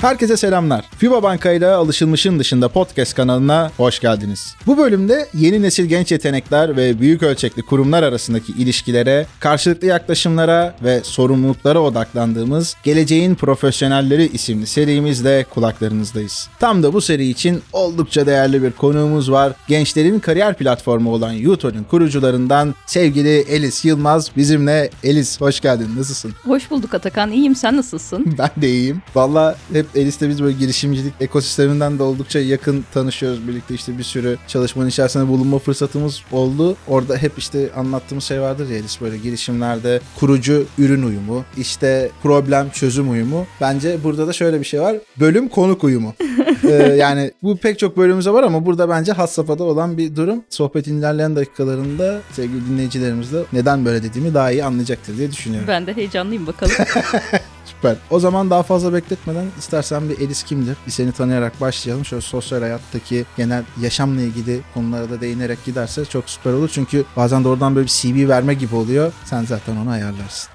Herkese selamlar. FIBA Bankayla alışılmışın dışında podcast kanalına hoş geldiniz. Bu bölümde yeni nesil genç yetenekler ve büyük ölçekli kurumlar arasındaki ilişkilere, karşılıklı yaklaşımlara ve sorumluluklara odaklandığımız Geleceğin Profesyonelleri isimli serimizle kulaklarınızdayız. Tam da bu seri için oldukça değerli bir konuğumuz var. Gençlerin kariyer platformu olan YouTube'un kurucularından sevgili Elis Yılmaz bizimle. Elis hoş geldin. Nasılsın? Hoş bulduk Atakan. İyiyim. Sen nasılsın? ben de iyiyim. Valla hep Elis'le biz böyle girişimcilik ekosisteminden de oldukça yakın tanışıyoruz. Birlikte işte bir sürü çalışmanın içerisinde bulunma fırsatımız oldu. Orada hep işte anlattığımız şey vardır ya Elis böyle girişimlerde kurucu ürün uyumu, işte problem çözüm uyumu. Bence burada da şöyle bir şey var. Bölüm konuk uyumu. ee, yani bu pek çok bölümümüzde var ama burada bence has safhada olan bir durum. Sohbetin ilerleyen dakikalarında sevgili dinleyicilerimiz de neden böyle dediğimi daha iyi anlayacaktır diye düşünüyorum. Ben de heyecanlıyım bakalım. Süper. O zaman daha fazla bekletmeden istersen bir Elis kimdir? Bir seni tanıyarak başlayalım. Şöyle sosyal hayattaki genel yaşamla ilgili konulara da değinerek giderse çok süper olur. Çünkü bazen de oradan böyle bir CV verme gibi oluyor. Sen zaten onu ayarlarsın.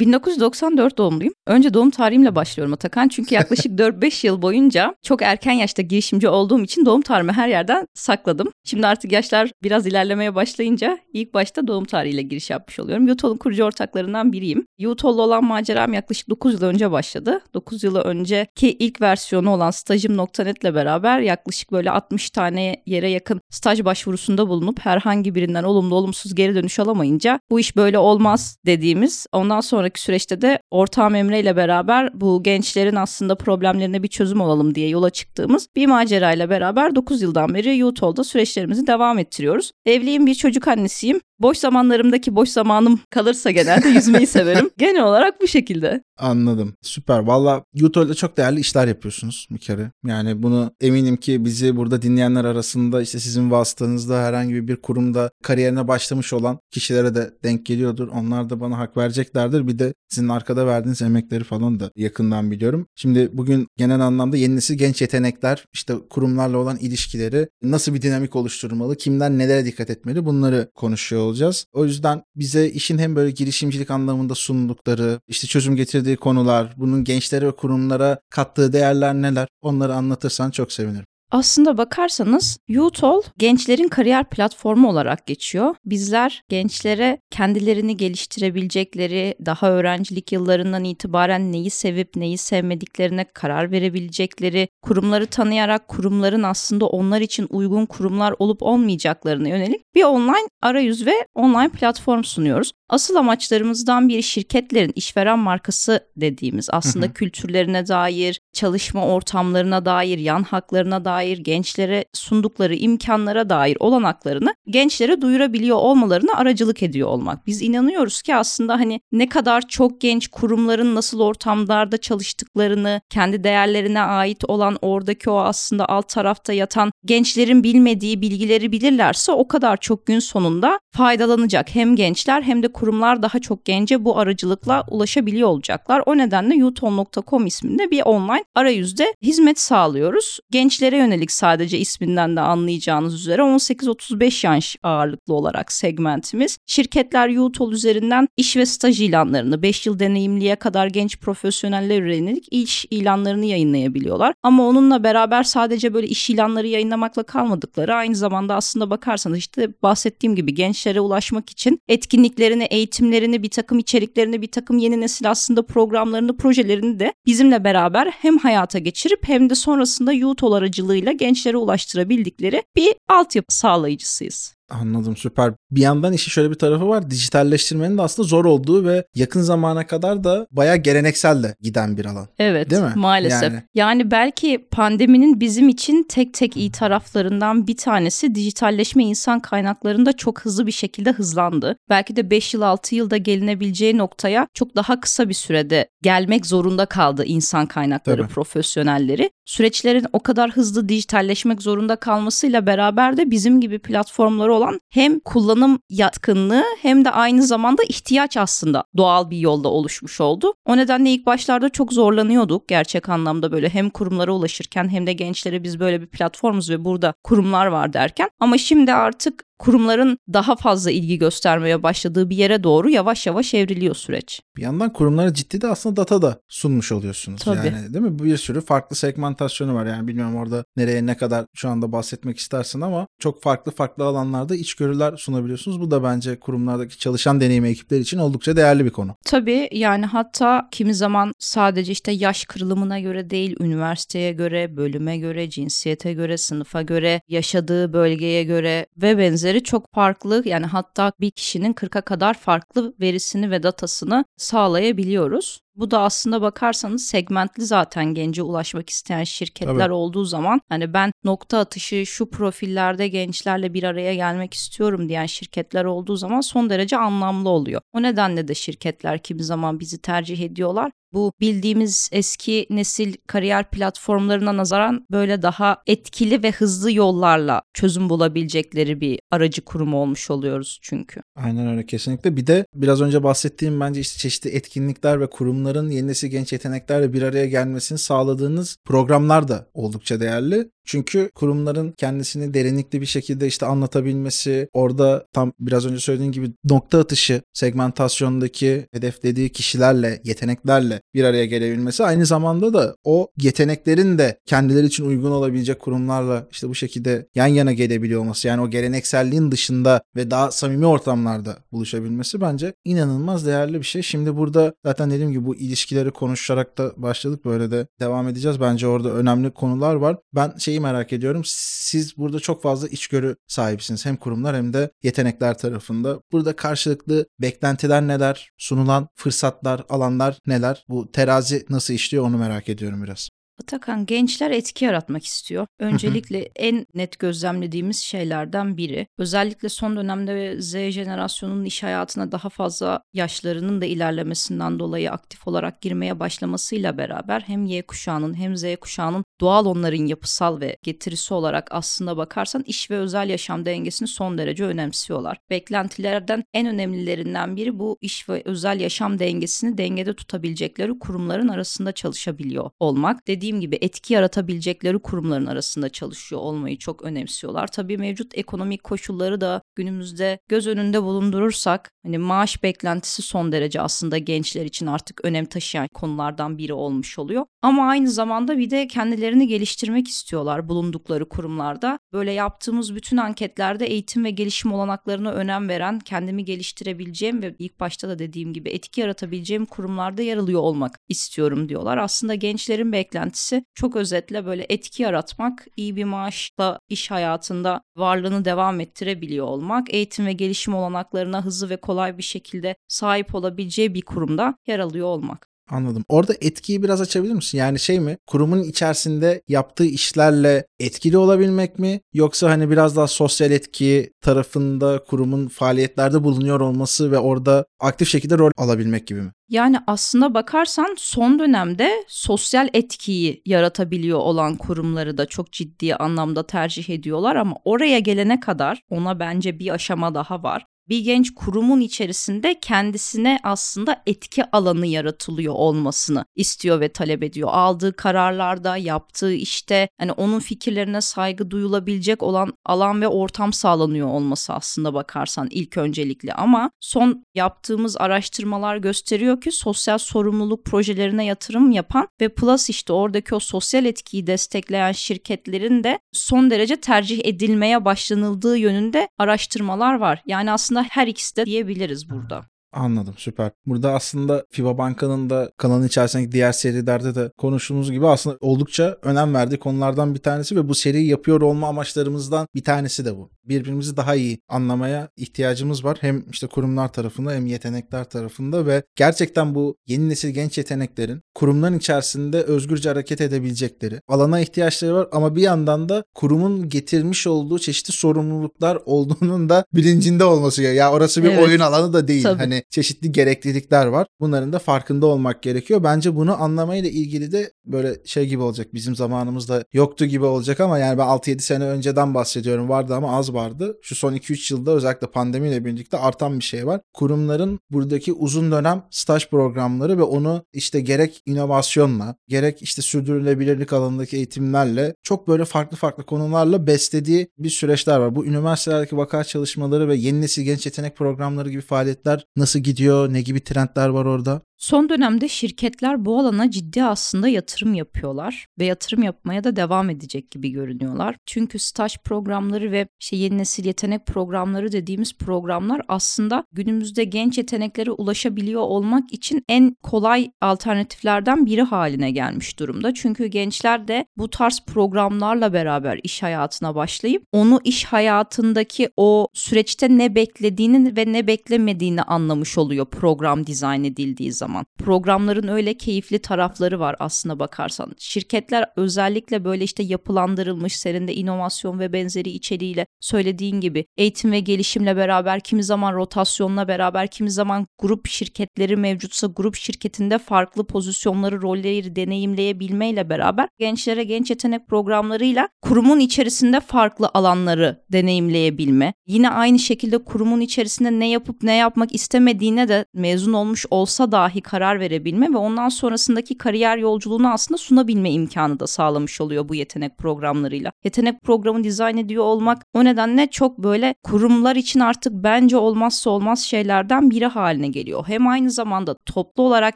1994 doğumluyum. Önce doğum tarihimle başlıyorum Atakan. Çünkü yaklaşık 4-5 yıl boyunca çok erken yaşta girişimci olduğum için doğum tarihimi her yerden sakladım. Şimdi artık yaşlar biraz ilerlemeye başlayınca ilk başta doğum tarihiyle giriş yapmış oluyorum. Utol'un kurucu ortaklarından biriyim. Utol'la olan maceram yaklaşık 9 yıl önce başladı. 9 yıl önceki ilk versiyonu olan stajım.net ile beraber yaklaşık böyle 60 tane yere yakın staj başvurusunda bulunup herhangi birinden olumlu olumsuz geri dönüş alamayınca bu iş böyle olmaz dediğimiz ondan sonraki süreçte de ortağım Emre ile beraber bu gençlerin aslında problemlerine bir çözüm olalım diye yola çıktığımız bir macerayla beraber 9 yıldan beri Utol'da süreçlerimizi devam ettiriyoruz. Evliyim bir çocuk annesiyim. Boş zamanlarımdaki boş zamanım kalırsa genelde yüzmeyi severim. Genel olarak bu şekilde. Anladım. Süper. Valla YouTube'da çok değerli işler yapıyorsunuz bir kere. Yani bunu eminim ki bizi burada dinleyenler arasında işte sizin vasıtanızda herhangi bir kurumda kariyerine başlamış olan kişilere de denk geliyordur. Onlar da bana hak vereceklerdir. Bir de sizin arkada verdiğiniz emekleri falan da yakından biliyorum. Şimdi bugün genel anlamda yeni nesil genç yetenekler, işte kurumlarla olan ilişkileri nasıl bir dinamik oluşturmalı, kimden nelere dikkat etmeli bunları konuşuyor olacağız. O yüzden bize işin hem böyle girişimcilik anlamında sundukları, işte çözüm getirdiği konular, bunun gençlere ve kurumlara kattığı değerler neler onları anlatırsan çok sevinirim. Aslında bakarsanız Utol gençlerin kariyer platformu olarak geçiyor. Bizler gençlere kendilerini geliştirebilecekleri, daha öğrencilik yıllarından itibaren neyi sevip neyi sevmediklerine karar verebilecekleri, kurumları tanıyarak kurumların aslında onlar için uygun kurumlar olup olmayacaklarına yönelik bir online arayüz ve online platform sunuyoruz. Asıl amaçlarımızdan biri şirketlerin işveren markası dediğimiz aslında hı hı. kültürlerine dair, çalışma ortamlarına dair, yan haklarına dair, gençlere sundukları imkanlara dair olanaklarını gençlere duyurabiliyor olmalarına aracılık ediyor olmak. Biz inanıyoruz ki aslında hani ne kadar çok genç kurumların nasıl ortamlarda çalıştıklarını, kendi değerlerine ait olan oradaki o aslında alt tarafta yatan gençlerin bilmediği bilgileri bilirlerse o kadar çok gün sonunda faydalanacak hem gençler hem de kurumlar daha çok gence bu aracılıkla ulaşabiliyor olacaklar. O nedenle yuton.com isminde bir online arayüzde hizmet sağlıyoruz. Gençlere yönelik sadece isminden de anlayacağınız üzere 18-35 yaş ağırlıklı olarak segmentimiz. Şirketler Utol üzerinden iş ve staj ilanlarını 5 yıl deneyimliye kadar genç profesyoneller yönelik iş ilanlarını yayınlayabiliyorlar. Ama onunla beraber sadece böyle iş ilanları yayınlamakla kalmadıkları aynı zamanda aslında bakarsanız işte bahsettiğim gibi gençlere ulaşmak için etkinliklerini, eğitimlerini, bir takım içeriklerini, bir takım yeni nesil aslında programlarını, projelerini de bizimle beraber hem hayata geçirip hem de sonrasında Utol aracılığıyla gençlere ulaştırabildikleri bir altyapı sağlayıcısıyız. Anladım süper. Bir yandan işi şöyle bir tarafı var. Dijitalleştirmenin de aslında zor olduğu ve yakın zamana kadar da bayağı geleneksel de giden bir alan. Evet. Değil mi? Maalesef. Yani. yani belki pandeminin bizim için tek tek iyi taraflarından bir tanesi dijitalleşme insan kaynaklarında çok hızlı bir şekilde hızlandı. Belki de 5 yıl 6 yılda gelinebileceği noktaya çok daha kısa bir sürede gelmek zorunda kaldı insan kaynakları Tabii. profesyonelleri. Süreçlerin o kadar hızlı dijitalleşmek zorunda kalmasıyla beraber de bizim gibi platformları olan hem kullanım yatkınlığı hem de aynı zamanda ihtiyaç aslında doğal bir yolda oluşmuş oldu. O nedenle ilk başlarda çok zorlanıyorduk gerçek anlamda böyle hem kurumlara ulaşırken hem de gençlere biz böyle bir platformuz ve burada kurumlar var derken. Ama şimdi artık kurumların daha fazla ilgi göstermeye başladığı bir yere doğru yavaş yavaş evriliyor süreç. Bir yandan kurumlara ciddi de aslında data da sunmuş oluyorsunuz. Tabii. Yani değil mi? Bir sürü farklı segmentasyonu var. Yani bilmiyorum orada nereye ne kadar şu anda bahsetmek istersin ama çok farklı farklı alanlarda içgörüler sunabiliyorsunuz. Bu da bence kurumlardaki çalışan deneyim ekipleri için oldukça değerli bir konu. Tabii yani hatta kimi zaman sadece işte yaş kırılımına göre değil, üniversiteye göre, bölüme göre, cinsiyete göre, sınıfa göre, yaşadığı bölgeye göre ve benzeri çok farklı yani hatta bir kişinin 40'a kadar farklı verisini ve datasını sağlayabiliyoruz. Bu da aslında bakarsanız segmentli zaten gence ulaşmak isteyen şirketler Tabii. olduğu zaman hani ben nokta atışı şu profillerde gençlerle bir araya gelmek istiyorum diyen şirketler olduğu zaman son derece anlamlı oluyor. O nedenle de şirketler kimi zaman bizi tercih ediyorlar. Bu bildiğimiz eski nesil kariyer platformlarına nazaran böyle daha etkili ve hızlı yollarla çözüm bulabilecekleri bir aracı kurum olmuş oluyoruz çünkü. Aynen öyle kesinlikle. Bir de biraz önce bahsettiğim bence işte çeşitli etkinlikler ve kurumların yeni genç yeteneklerle bir araya gelmesini sağladığınız programlar da oldukça değerli. Çünkü kurumların kendisini derinlikli bir şekilde işte anlatabilmesi, orada tam biraz önce söylediğim gibi nokta atışı segmentasyondaki hedeflediği kişilerle, yeteneklerle bir araya gelebilmesi aynı zamanda da o yeteneklerin de kendileri için uygun olabilecek kurumlarla işte bu şekilde yan yana gelebiliyor olması yani o gelenekselliğin dışında ve daha samimi ortamlarda buluşabilmesi bence inanılmaz değerli bir şey. Şimdi burada zaten dediğim gibi bu ilişkileri konuşarak da başladık böyle de devam edeceğiz. Bence orada önemli konular var. Ben şeyi merak ediyorum. Siz burada çok fazla içgörü sahipsiniz. Hem kurumlar hem de yetenekler tarafında. Burada karşılıklı beklentiler neler? Sunulan fırsatlar, alanlar neler? Bu terazi nasıl işliyor onu merak ediyorum biraz. Atakan gençler etki yaratmak istiyor. Öncelikle en net gözlemlediğimiz şeylerden biri. Özellikle son dönemde Z jenerasyonunun iş hayatına daha fazla yaşlarının da ilerlemesinden dolayı aktif olarak girmeye başlamasıyla beraber hem Y kuşağının hem Z kuşağının doğal onların yapısal ve getirisi olarak aslında bakarsan iş ve özel yaşam dengesini son derece önemsiyorlar. Beklentilerden en önemlilerinden biri bu iş ve özel yaşam dengesini dengede tutabilecekleri kurumların arasında çalışabiliyor olmak. Dediğim gibi etki yaratabilecekleri kurumların arasında çalışıyor olmayı çok önemsiyorlar. Tabii mevcut ekonomik koşulları da günümüzde göz önünde bulundurursak hani maaş beklentisi son derece aslında gençler için artık önem taşıyan konulardan biri olmuş oluyor. Ama aynı zamanda bir de kendilerini geliştirmek istiyorlar bulundukları kurumlarda. Böyle yaptığımız bütün anketlerde eğitim ve gelişim olanaklarına önem veren, kendimi geliştirebileceğim ve ilk başta da dediğim gibi etki yaratabileceğim kurumlarda yer alıyor olmak istiyorum diyorlar. Aslında gençlerin beklentisi çok özetle böyle etki yaratmak, iyi bir maaşla iş hayatında varlığını devam ettirebiliyor olmak, eğitim ve gelişim olanaklarına hızlı ve kolay bir şekilde sahip olabileceği bir kurumda yer alıyor olmak. Anladım. Orada etkiyi biraz açabilir misin? Yani şey mi? Kurumun içerisinde yaptığı işlerle etkili olabilmek mi? Yoksa hani biraz daha sosyal etki tarafında kurumun faaliyetlerde bulunuyor olması ve orada aktif şekilde rol alabilmek gibi mi? Yani aslında bakarsan son dönemde sosyal etkiyi yaratabiliyor olan kurumları da çok ciddi anlamda tercih ediyorlar ama oraya gelene kadar ona bence bir aşama daha var bir genç kurumun içerisinde kendisine aslında etki alanı yaratılıyor olmasını istiyor ve talep ediyor. Aldığı kararlarda, yaptığı işte hani onun fikirlerine saygı duyulabilecek olan alan ve ortam sağlanıyor olması aslında bakarsan ilk öncelikli ama son yaptığımız araştırmalar gösteriyor ki sosyal sorumluluk projelerine yatırım yapan ve Plus işte oradaki o sosyal etkiyi destekleyen şirketlerin de son derece tercih edilmeye başlanıldığı yönünde araştırmalar var. Yani aslında her ikisi de diyebiliriz burada. Anladım süper. Burada aslında FIBA Banka'nın da kanalın içerisindeki diğer serilerde de konuştuğumuz gibi aslında oldukça önem verdiği konulardan bir tanesi ve bu seriyi yapıyor olma amaçlarımızdan bir tanesi de bu. Birbirimizi daha iyi anlamaya ihtiyacımız var. Hem işte kurumlar tarafında hem yetenekler tarafında ve gerçekten bu yeni nesil genç yeteneklerin kurumların içerisinde özgürce hareket edebilecekleri alana ihtiyaçları var ama bir yandan da kurumun getirmiş olduğu çeşitli sorumluluklar olduğunun da bilincinde olması gerekiyor. Ya orası bir Evet. oyun alanı da değil. Tabii. Hani çeşitli gereklilikler var. Bunların da farkında olmak gerekiyor. Bence bunu anlamayla ilgili de böyle şey gibi olacak. Bizim zamanımızda yoktu gibi olacak ama yani ben 6-7 sene önceden bahsediyorum. Vardı ama az vardı. Şu son 2-3 yılda özellikle pandemiyle birlikte artan bir şey var. Kurumların buradaki uzun dönem staj programları ve onu işte gerek inovasyonla, gerek işte sürdürülebilirlik alanındaki eğitimlerle çok böyle farklı farklı konularla beslediği bir süreçler var. Bu üniversitelerdeki vaka çalışmaları ve yeni nesil genç yetenek programları gibi faaliyetler nasıl gidiyor? Ne gibi trendler var orada? Son dönemde şirketler bu alana ciddi aslında yatırım yapıyorlar ve yatırım yapmaya da devam edecek gibi görünüyorlar. Çünkü staj programları ve işte yeni nesil yetenek programları dediğimiz programlar aslında günümüzde genç yeteneklere ulaşabiliyor olmak için en kolay alternatiflerden biri haline gelmiş durumda. Çünkü gençler de bu tarz programlarla beraber iş hayatına başlayıp onu iş hayatındaki o süreçte ne beklediğini ve ne beklemediğini anlamış oluyor program dizayn edildiği zaman zaman. Programların öyle keyifli tarafları var aslına bakarsan. Şirketler özellikle böyle işte yapılandırılmış serinde inovasyon ve benzeri içeriğiyle söylediğin gibi eğitim ve gelişimle beraber kimi zaman rotasyonla beraber kimi zaman grup şirketleri mevcutsa grup şirketinde farklı pozisyonları, rolleri deneyimleyebilmeyle beraber gençlere genç yetenek programlarıyla kurumun içerisinde farklı alanları deneyimleyebilme. Yine aynı şekilde kurumun içerisinde ne yapıp ne yapmak istemediğine de mezun olmuş olsa dahi dahi karar verebilme ve ondan sonrasındaki kariyer yolculuğunu aslında sunabilme imkanı da sağlamış oluyor bu yetenek programlarıyla. Yetenek programı dizayn ediyor olmak o nedenle çok böyle kurumlar için artık bence olmazsa olmaz şeylerden biri haline geliyor. Hem aynı zamanda toplu olarak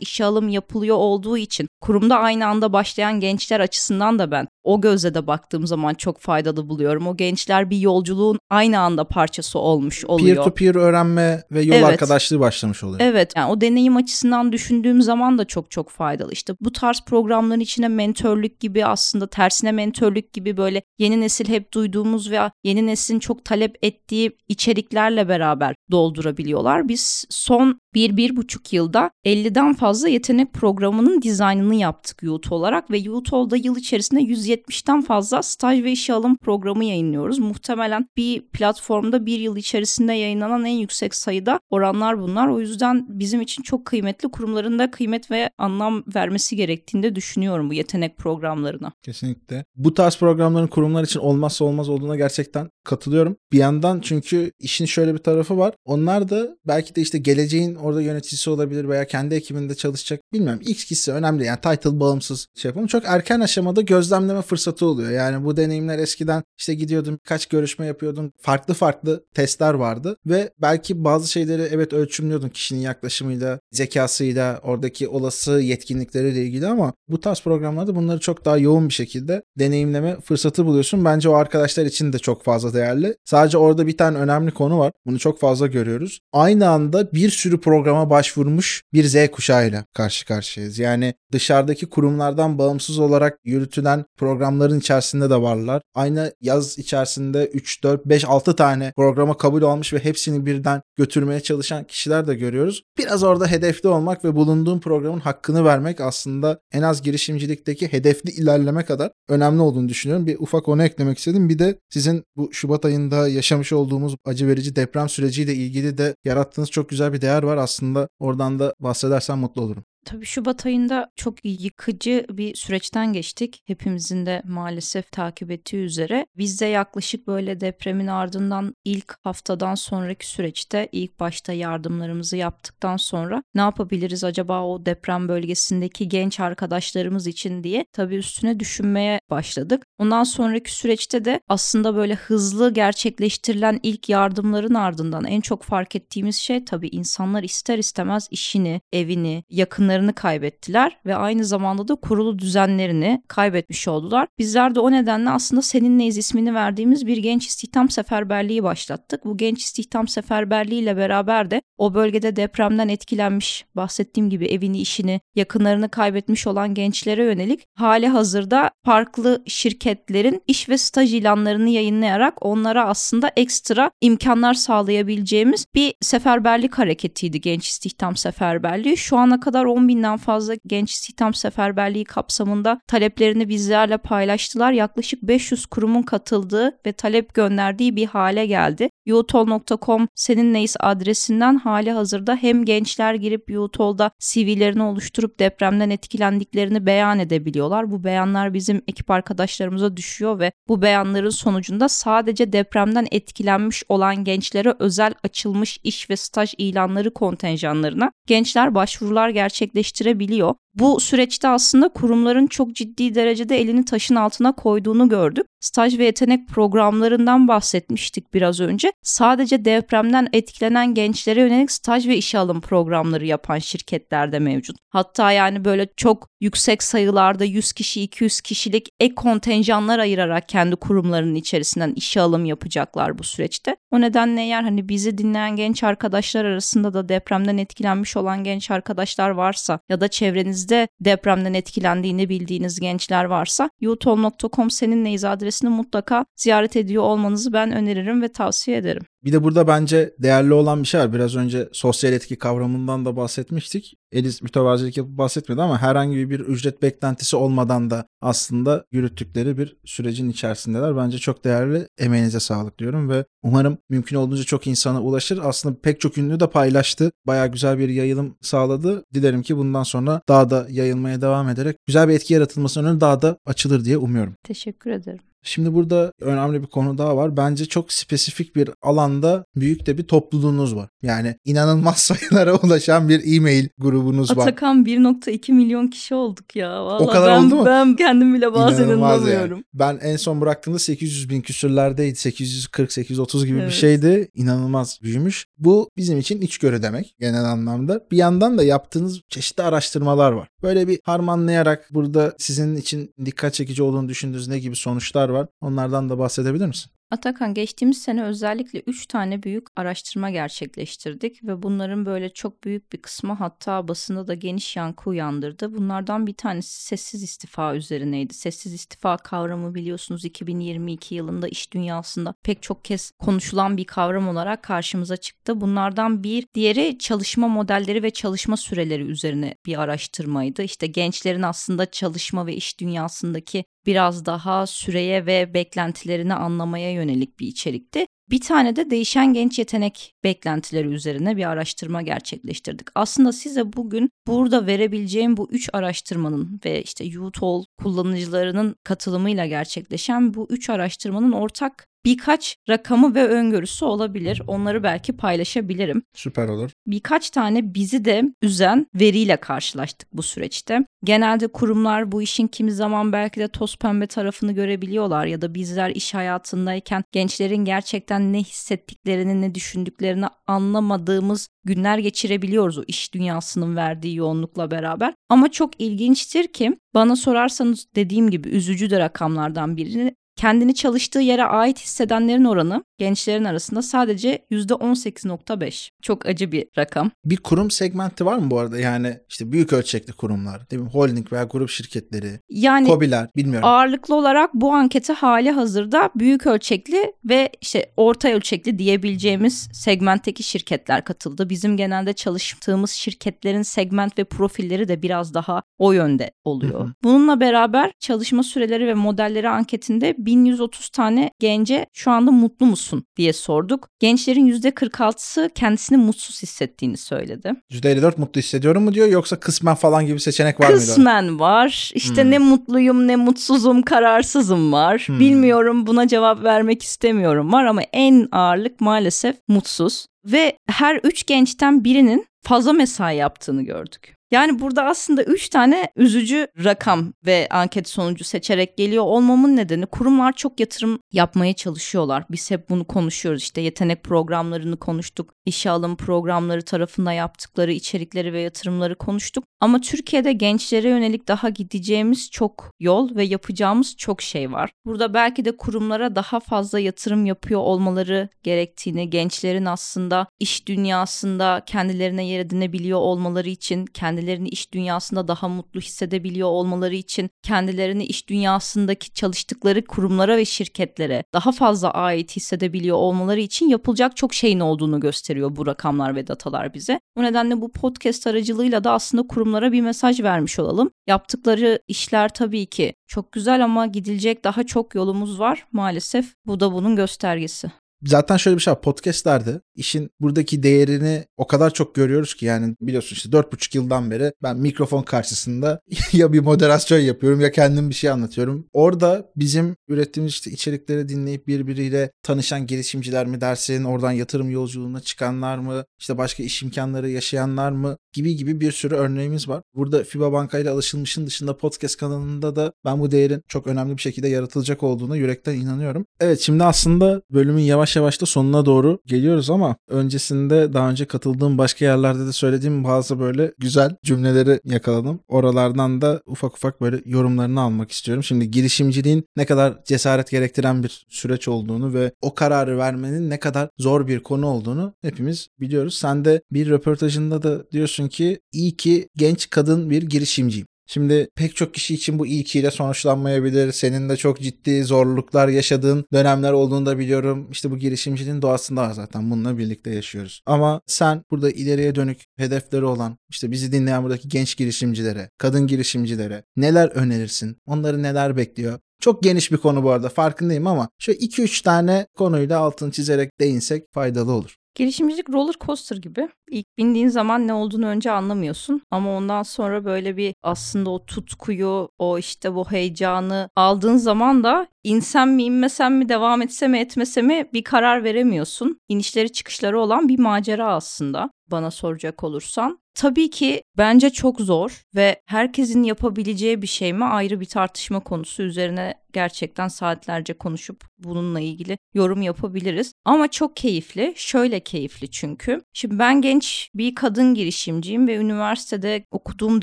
işe alım yapılıyor olduğu için kurumda aynı anda başlayan gençler açısından da ben o gözle de baktığım zaman çok faydalı buluyorum. O gençler bir yolculuğun aynı anda parçası olmuş oluyor. Peer to peer öğrenme ve yol evet. arkadaşlığı başlamış oluyor. Evet yani o deneyim açısından düşündüğüm zaman da çok çok faydalı. İşte bu tarz programların içine mentörlük gibi aslında tersine mentörlük gibi böyle yeni nesil hep duyduğumuz veya yeni neslin çok talep ettiği içeriklerle beraber doldurabiliyorlar. Biz son bir, bir buçuk yılda 50'den fazla yetenek programının dizaynını yaptık Youth olarak ve Youth yıl içerisinde 170'ten fazla staj ve işe alım programı yayınlıyoruz. Muhtemelen bir platformda bir yıl içerisinde yayınlanan en yüksek sayıda oranlar bunlar. O yüzden bizim için çok kıymetli kurumların da kıymet ve anlam vermesi gerektiğini de düşünüyorum bu yetenek programlarına. Kesinlikle. Bu tarz programların kurumlar için olmazsa olmaz olduğuna gerçekten katılıyorum. Bir yandan çünkü işin şöyle bir tarafı var. Onlar da belki de işte geleceğin orada yöneticisi olabilir veya kendi ekibinde çalışacak. Bilmiyorum. X kişisi önemli. Yani title bağımsız şey yapalım. Çok erken aşamada gözlemleme fırsatı oluyor. Yani bu deneyimler eskiden işte gidiyordum kaç görüşme yapıyordum. Farklı farklı testler vardı ve belki bazı şeyleri evet ölçümlüyordun kişinin yaklaşımıyla, zekasıyla, oradaki olası yetkinlikleriyle ilgili ama bu tarz programlarda bunları çok daha yoğun bir şekilde deneyimleme fırsatı buluyorsun. Bence o arkadaşlar için de çok fazla değerli. Sadece orada bir tane önemli konu var. Bunu çok fazla görüyoruz. Aynı anda bir sürü programa başvurmuş bir Z kuşağıyla karşı karşıyayız. Yani dışarıdaki kurumlardan bağımsız olarak yürütülen programların içerisinde de varlar. Aynı yaz içerisinde 3, 4, 5, 6 tane programa kabul olmuş ve hepsini birden götürmeye çalışan kişiler de görüyoruz. Biraz orada hedefli olmak ve bulunduğun programın hakkını vermek aslında en az girişimcilikteki hedefli ilerleme kadar önemli olduğunu düşünüyorum. Bir ufak onu eklemek istedim. Bir de sizin bu Şubat ayında yaşamış olduğumuz acı verici deprem süreciyle ilgili de yarattığınız çok güzel bir değer var. Aslında oradan da bahsedersen mutlu olurum. Tabii Şubat ayında çok yıkıcı bir süreçten geçtik. Hepimizin de maalesef takip ettiği üzere. Biz de yaklaşık böyle depremin ardından ilk haftadan sonraki süreçte ilk başta yardımlarımızı yaptıktan sonra ne yapabiliriz acaba o deprem bölgesindeki genç arkadaşlarımız için diye tabii üstüne düşünmeye başladık. Ondan sonraki süreçte de aslında böyle hızlı gerçekleştirilen ilk yardımların ardından en çok fark ettiğimiz şey tabii insanlar ister istemez işini, evini, yakınlarını yakınlarını kaybettiler ve aynı zamanda da kurulu düzenlerini kaybetmiş oldular. Bizler de o nedenle aslında Seninleyiz ismini verdiğimiz bir genç istihdam seferberliği başlattık. Bu genç istihdam seferberliği ile beraber de o bölgede depremden etkilenmiş, bahsettiğim gibi evini, işini, yakınlarını kaybetmiş olan gençlere yönelik hali hazırda farklı şirketlerin iş ve staj ilanlarını yayınlayarak onlara aslında ekstra imkanlar sağlayabileceğimiz bir seferberlik hareketiydi genç istihdam seferberliği. Şu ana kadar 10 binden fazla genç istihdam seferberliği kapsamında taleplerini bizlerle paylaştılar. Yaklaşık 500 kurumun katıldığı ve talep gönderdiği bir hale geldi. youtol.com senin neyiz adresinden hali hazırda hem gençler girip Youtol'da CV'lerini oluşturup depremden etkilendiklerini beyan edebiliyorlar. Bu beyanlar bizim ekip arkadaşlarımıza düşüyor ve bu beyanların sonucunda sadece depremden etkilenmiş olan gençlere özel açılmış iş ve staj ilanları kontenjanlarına gençler başvurular gerçekleştirebiliyor. Bu süreçte aslında kurumların çok ciddi derecede elini taşın altına koyduğunu gördük. Staj ve yetenek programlarından bahsetmiştik biraz önce. Sadece depremden etkilenen gençlere yönelik staj ve işe alım programları yapan şirketler de mevcut. Hatta yani böyle çok yüksek sayılarda 100 kişi 200 kişilik ek kontenjanlar ayırarak kendi kurumlarının içerisinden işe alım yapacaklar bu süreçte. O nedenle eğer hani bizi dinleyen genç arkadaşlar arasında da depremden etkilenmiş olan genç arkadaşlar varsa ya da çevrenizde depremden etkilendiğini bildiğiniz gençler varsa youtol.com seninleyiz adresini mutlaka ziyaret ediyor olmanızı ben öneririm ve tavsiye ederim. Bir de burada bence değerli olan bir şey var. Biraz önce sosyal etki kavramından da bahsetmiştik. Elis mütevazilik yapıp bahsetmedi ama herhangi bir ücret beklentisi olmadan da aslında yürüttükleri bir sürecin içerisindeler. Bence çok değerli. Emeğinize sağlık diyorum ve umarım mümkün olduğunca çok insana ulaşır. Aslında pek çok ünlü de paylaştı. Baya güzel bir yayılım sağladı. Dilerim ki bundan sonra daha da yayılmaya devam ederek güzel bir etki yaratılmasının önü daha da açılır diye umuyorum. Teşekkür ederim. Şimdi burada önemli bir konu daha var. Bence çok spesifik bir alanda büyük de bir topluluğunuz var. Yani inanılmaz sayılara ulaşan bir e-mail grubunuz var. Atakan 1.2 milyon kişi olduk ya. Vallahi O kadar ben, oldu mu? Ben kendim bile bazen İnanılmaz inanamıyorum. yani. Ben en son bıraktığımda 800 bin küsürlerdeydi. 840-830 gibi bir Evet. şeydi. İnanılmaz büyümüş. Bu bizim için içgörü demek genel anlamda. Bir yandan da yaptığınız çeşitli araştırmalar var. Böyle bir harmanlayarak burada sizin için dikkat çekici olduğunu düşündüğünüz ne gibi sonuçlar var? Onlardan da bahsedebilir misin? Atakan geçtiğimiz sene özellikle 3 tane büyük araştırma gerçekleştirdik ve bunların böyle çok büyük bir kısmı hatta basında da geniş yankı uyandırdı. Bunlardan bir tanesi sessiz istifa üzerineydi. Sessiz istifa kavramı biliyorsunuz 2022 yılında iş dünyasında pek çok kez konuşulan bir kavram olarak karşımıza çıktı. Bunlardan bir diğeri çalışma modelleri ve çalışma süreleri üzerine bir araştırmaydı. İşte gençlerin aslında çalışma ve iş dünyasındaki biraz daha süreye ve beklentilerini anlamaya yönelik bir içerikti. Bir tane de değişen genç yetenek beklentileri üzerine bir araştırma gerçekleştirdik. Aslında size bugün burada verebileceğim bu üç araştırmanın ve işte YouTol kullanıcılarının katılımıyla gerçekleşen bu üç araştırmanın ortak birkaç rakamı ve öngörüsü olabilir. Onları belki paylaşabilirim Süper olur. birkaç tane bizi de üzen veriyle karşılaştık bu süreçte. Genelde kurumlar bu işin kimi zaman belki de toz pembe tarafını görebiliyorlar ya da bizler iş hayatındayken gençlerin gerçekten ne hissettiklerini ne düşündüklerini anlamadığımız günler geçirebiliyoruz o iş dünyasının verdiği yoğunlukla beraber. Ama çok ilginçtir ki bana sorarsanız dediğim gibi üzücü de rakamlardan birini kendini çalıştığı yere ait hissedenlerin oranı gençlerin arasında sadece %18.5. Çok acı bir rakam. Bir kurum segmenti var mı bu arada? Yani işte büyük ölçekli kurumlar, değil mi? Holding veya grup şirketleri, Yani KOBİ'ler bilmiyorum. ağırlıklı olarak bu ankete hali hazırda büyük ölçekli ve işte orta ölçekli diyebileceğimiz segmentteki şirketler katıldı. Bizim genelde çalıştığımız şirketlerin segment ve profilleri de biraz daha o yönde oluyor. Hı hı. Bununla beraber çalışma süreleri ve modelleri anketinde 1130 tane gence şu anda mutlu musun diye sorduk. Gençlerin %46'sı kendisini mutsuz hissettiğini söyledi. %54 mutlu hissediyorum mu diyor yoksa kısmen falan gibi seçenek var mıydı? Kısmen var. İşte Hmm. ne mutluyum ne mutsuzum kararsızım var. Hmm. Bilmiyorum buna cevap vermek istemiyorum var ama en ağırlık maalesef mutsuz. Ve her üç gençten birinin fazla mesai yaptığını gördük. Yani burada aslında üç tane üzücü rakam ve anket sonucu seçerek geliyor olmamın nedeni kurumlar çok yatırım yapmaya çalışıyorlar. Biz hep bunu konuşuyoruz işte yetenek programlarını konuştuk, işe alım programları tarafında yaptıkları içerikleri ve yatırımları konuştuk. Ama Türkiye'de gençlere yönelik daha gideceğimiz çok yol ve yapacağımız çok şey var. Burada belki de kurumlara daha fazla yatırım yapıyor olmaları gerektiğini, gençlerin aslında iş dünyasında kendilerine yer edinebiliyor olmaları için kendilerine kendilerini iş dünyasında daha mutlu hissedebiliyor olmaları için kendilerini iş dünyasındaki çalıştıkları kurumlara ve şirketlere daha fazla ait hissedebiliyor olmaları için yapılacak çok şeyin olduğunu gösteriyor bu rakamlar ve datalar bize. O nedenle bu podcast aracılığıyla da aslında kurumlara bir mesaj vermiş olalım. Yaptıkları işler tabii ki çok güzel ama gidilecek daha çok yolumuz var maalesef. Bu da bunun göstergesi. Zaten şöyle bir şey var. Podcastlerde işin buradaki değerini o kadar çok görüyoruz ki yani biliyorsun işte 4,5 yıldan beri ben mikrofon karşısında ya bir moderasyon yapıyorum ya kendim bir şey anlatıyorum. Orada bizim ürettiğimiz işte içerikleri dinleyip birbiriyle tanışan girişimciler mi dersin, oradan yatırım yolculuğuna çıkanlar mı, işte başka iş imkanları yaşayanlar mı gibi gibi bir sürü örneğimiz var. Burada FIBA Banka ile alışılmışın dışında podcast kanalında da ben bu değerin çok önemli bir şekilde yaratılacak olduğunu yürekten inanıyorum. Evet şimdi aslında bölümün yavaş yavaş da sonuna doğru geliyoruz ama öncesinde daha önce katıldığım başka yerlerde de söylediğim bazı böyle güzel cümleleri yakaladım. Oralardan da ufak ufak böyle yorumlarını almak istiyorum. Şimdi girişimciliğin ne kadar cesaret gerektiren bir süreç olduğunu ve o kararı vermenin ne kadar zor bir konu olduğunu hepimiz biliyoruz. Sen de bir röportajında da diyorsun ki iyi ki genç kadın bir girişimciyim. Şimdi pek çok kişi için bu iyi ile sonuçlanmayabilir. Senin de çok ciddi zorluklar yaşadığın dönemler olduğunu da biliyorum. İşte bu girişimciliğin doğasında var zaten. Bununla birlikte yaşıyoruz. Ama sen burada ileriye dönük hedefleri olan işte bizi dinleyen buradaki genç girişimcilere, kadın girişimcilere neler önerirsin? Onları neler bekliyor? Çok geniş bir konu bu arada farkındayım ama şöyle 2-3 tane konuyla altını çizerek değinsek faydalı olur. Girişimcilik roller coaster gibi. İlk bindiğin zaman ne olduğunu önce anlamıyorsun ama ondan sonra böyle bir aslında o tutkuyu, o işte bu heyecanı aldığın zaman da insem mi inmesem mi devam etse mi etmese mi bir karar veremiyorsun. İnişleri çıkışları olan bir macera aslında bana soracak olursan. Tabii ki bence çok zor ve herkesin yapabileceği bir şey mi ayrı bir tartışma konusu üzerine gerçekten saatlerce konuşup bununla ilgili yorum yapabiliriz. Ama çok keyifli. Şöyle keyifli çünkü. Şimdi ben genç bir kadın girişimciyim ve üniversitede okuduğum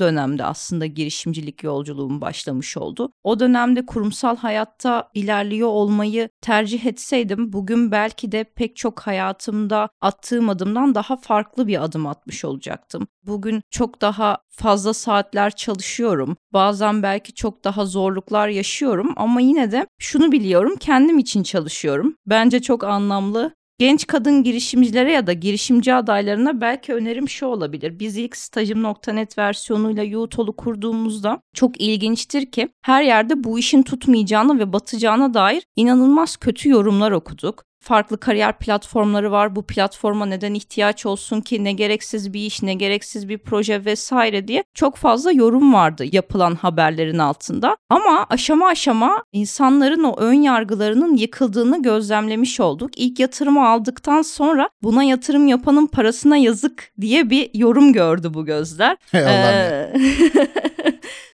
dönemde aslında girişimcilik yolculuğum başlamış oldu. O dönemde kurumsal hayatta ilerliyor olmayı tercih etseydim bugün belki de pek çok hayatımda attığım adımdan daha farklı bir adım atmış olacaktım. Bugün çok daha fazla saatler çalışıyorum. Bazen belki çok daha zorluklar yaşıyorum ama yine de şunu biliyorum kendim için çalışıyorum. Bence çok anlamlı Genç kadın girişimcilere ya da girişimci adaylarına belki önerim şu olabilir. Biz ilk stajım.net versiyonuyla YouTol'u kurduğumuzda çok ilginçtir ki her yerde bu işin tutmayacağını ve batacağına dair inanılmaz kötü yorumlar okuduk farklı kariyer platformları var. Bu platforma neden ihtiyaç olsun ki ne gereksiz bir iş, ne gereksiz bir proje vesaire diye çok fazla yorum vardı yapılan haberlerin altında. Ama aşama aşama insanların o ön yargılarının yıkıldığını gözlemlemiş olduk. İlk yatırımı aldıktan sonra buna yatırım yapanın parasına yazık diye bir yorum gördü bu gözler. Hey ee...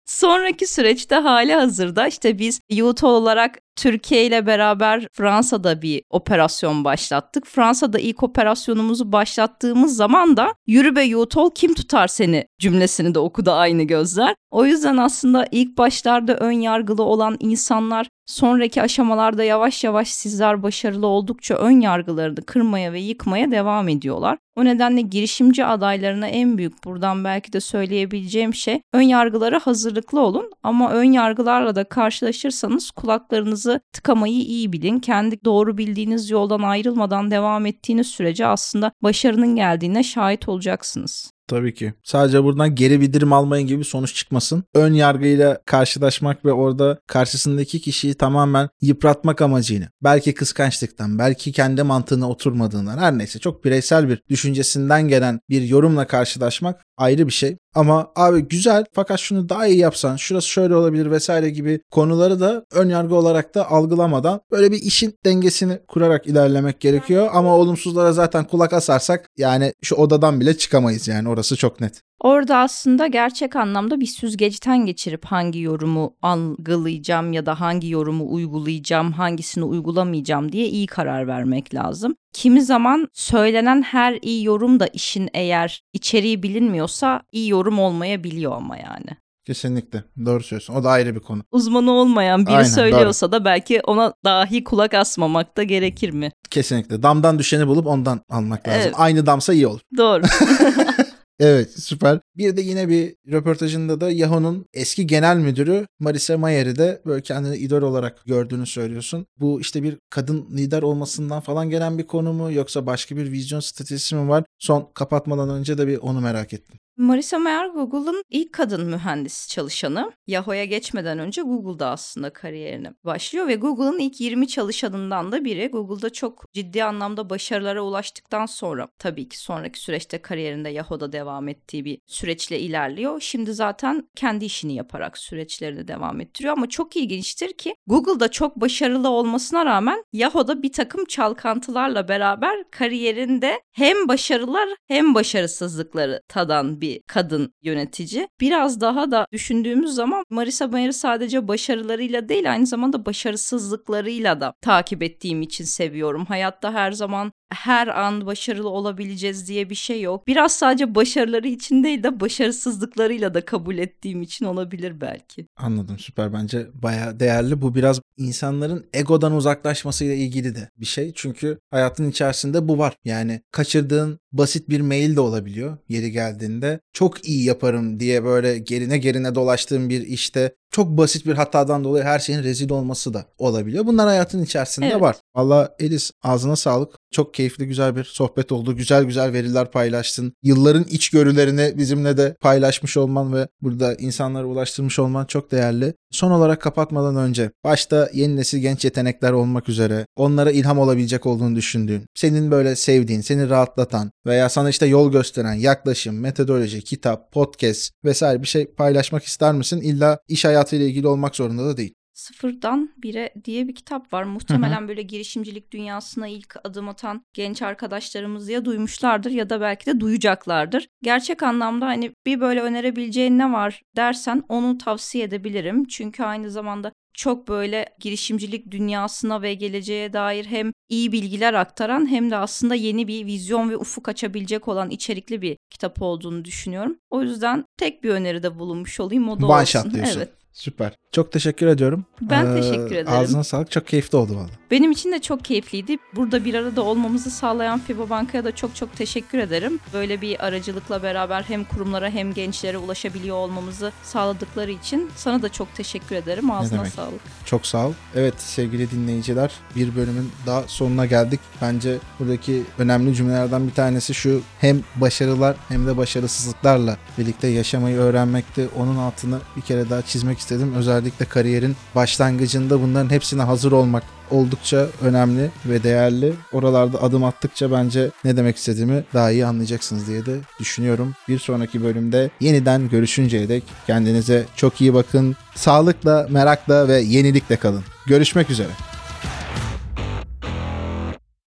Sonraki süreçte hali hazırda işte biz YouTube olarak Türkiye ile beraber Fransa'da bir operasyon başlattık. Fransa'da ilk operasyonumuzu başlattığımız zaman da yürü be Yutol kim tutar seni cümlesini de okudu aynı gözler. O yüzden aslında ilk başlarda ön yargılı olan insanlar sonraki aşamalarda yavaş yavaş sizler başarılı oldukça ön yargılarını kırmaya ve yıkmaya devam ediyorlar. O nedenle girişimci adaylarına en büyük buradan belki de söyleyebileceğim şey ön yargılara hazırlıklı olun ama ön yargılarla da karşılaşırsanız kulaklarınızı tıkamayı iyi bilin. Kendi doğru bildiğiniz yoldan ayrılmadan devam ettiğiniz sürece aslında başarının geldiğine şahit olacaksınız. Tabii ki. Sadece buradan geri bildirim almayın gibi sonuç çıkmasın. Ön yargıyla karşılaşmak ve orada karşısındaki kişiyi tamamen yıpratmak amacıyla. Belki kıskançlıktan, belki kendi mantığına oturmadığından her neyse çok bireysel bir düşüncesinden gelen bir yorumla karşılaşmak ayrı bir şey. Ama abi güzel fakat şunu daha iyi yapsan, şurası şöyle olabilir vesaire gibi konuları da ön yargı olarak da algılamadan böyle bir işin dengesini kurarak ilerlemek gerekiyor. Ama olumsuzlara zaten kulak asarsak yani şu odadan bile çıkamayız yani orası çok net. Orada aslında gerçek anlamda bir süzgeçten geçirip hangi yorumu algılayacağım ya da hangi yorumu uygulayacağım, hangisini uygulamayacağım diye iyi karar vermek lazım. Kimi zaman söylenen her iyi yorum da işin eğer içeriği bilinmiyorsa iyi yorum olmayabiliyor ama yani. Kesinlikle. Doğru söylüyorsun. O da ayrı bir konu. Uzmanı olmayan biri Aynen, söylüyorsa doğru. da belki ona dahi kulak asmamak da gerekir mi? Kesinlikle. Damdan düşeni bulup ondan almak lazım. Evet. Aynı damsa iyi olur. Doğru. Evet süper. Bir de yine bir röportajında da Yahoo'nun eski genel müdürü Marisa Mayer'i de böyle kendini idol olarak gördüğünü söylüyorsun. Bu işte bir kadın lider olmasından falan gelen bir konu mu yoksa başka bir vizyon stratejisi mi var? Son kapatmadan önce de bir onu merak ettim. Marisa Mayer Google'ın ilk kadın mühendis çalışanı. Yahoo'ya geçmeden önce Google'da aslında kariyerini başlıyor ve Google'ın ilk 20 çalışanından da biri. Google'da çok ciddi anlamda başarılara ulaştıktan sonra tabii ki sonraki süreçte kariyerinde Yahoo'da devam ettiği bir süreçle ilerliyor. Şimdi zaten kendi işini yaparak süreçlerini devam ettiriyor ama çok ilginçtir ki Google'da çok başarılı olmasına rağmen Yahoo'da bir takım çalkantılarla beraber kariyerinde hem başarılar hem başarısızlıkları tadan bir kadın yönetici. Biraz daha da düşündüğümüz zaman Marisa Mayer'ı sadece başarılarıyla değil aynı zamanda başarısızlıklarıyla da takip ettiğim için seviyorum. Hayatta her zaman her an başarılı olabileceğiz diye bir şey yok. Biraz sadece başarıları için değil de başarısızlıklarıyla da kabul ettiğim için olabilir belki. Anladım süper bence baya değerli. Bu biraz insanların egodan uzaklaşmasıyla ilgili de bir şey. Çünkü hayatın içerisinde bu var. Yani kaçırdığın basit bir mail de olabiliyor yeri geldiğinde. Çok iyi yaparım diye böyle gerine gerine dolaştığın bir işte çok basit bir hatadan dolayı her şeyin rezil olması da olabiliyor. Bunlar hayatın içerisinde Evet. var. Valla Elis ağzına sağlık. Çok keyifli güzel bir sohbet oldu. Güzel güzel veriler paylaştın. Yılların içgörülerini bizimle de paylaşmış olman ve burada insanlara ulaştırmış olman çok değerli. Son olarak kapatmadan önce başta yeni nesil genç yetenekler olmak üzere onlara ilham olabilecek olduğunu düşündüğün, senin böyle sevdiğin, seni rahatlatan veya sana işte yol gösteren yaklaşım, metodoloji, kitap, podcast vesaire bir şey paylaşmak ister misin? İlla iş hayatıyla ilgili olmak zorunda da değil. Sıfırdan Bire diye bir kitap var. Muhtemelen böyle girişimcilik dünyasına ilk adım atan genç arkadaşlarımız ya duymuşlardır ya da belki de duyacaklardır. Gerçek anlamda hani bir böyle önerebileceğin ne var dersen onu tavsiye edebilirim. Çünkü aynı zamanda çok böyle girişimcilik dünyasına ve geleceğe dair hem iyi bilgiler aktaran hem de aslında yeni bir vizyon ve ufuk açabilecek olan içerikli bir kitap olduğunu düşünüyorum. O yüzden tek bir öneride bulunmuş olayım o da One olsun. shot diyorsun. Evet. Süper. Çok teşekkür ediyorum. Ben Ee, teşekkür ederim. Ağzına sağlık. Çok keyifli oldu valla. Benim için de çok keyifliydi. Burada bir arada olmamızı sağlayan FIBA Banka'ya da çok çok teşekkür ederim. Böyle bir aracılıkla beraber hem kurumlara hem gençlere ulaşabiliyor olmamızı sağladıkları için sana da çok teşekkür ederim. Ağzına sağlık. Çok sağ ol. Evet sevgili dinleyiciler bir bölümün daha sonuna geldik. Bence buradaki önemli cümlelerden bir tanesi şu hem başarılar hem de başarısızlıklarla birlikte yaşamayı öğrenmekti. Onun altını bir kere daha çizmek istedim. Özellikle kariyerin başlangıcında bunların hepsine hazır olmak oldukça önemli ve değerli. Oralarda adım attıkça bence ne demek istediğimi daha iyi anlayacaksınız diye de düşünüyorum. Bir sonraki bölümde yeniden görüşünceye dek kendinize çok iyi bakın. Sağlıkla, merakla ve yenilikle kalın. Görüşmek üzere.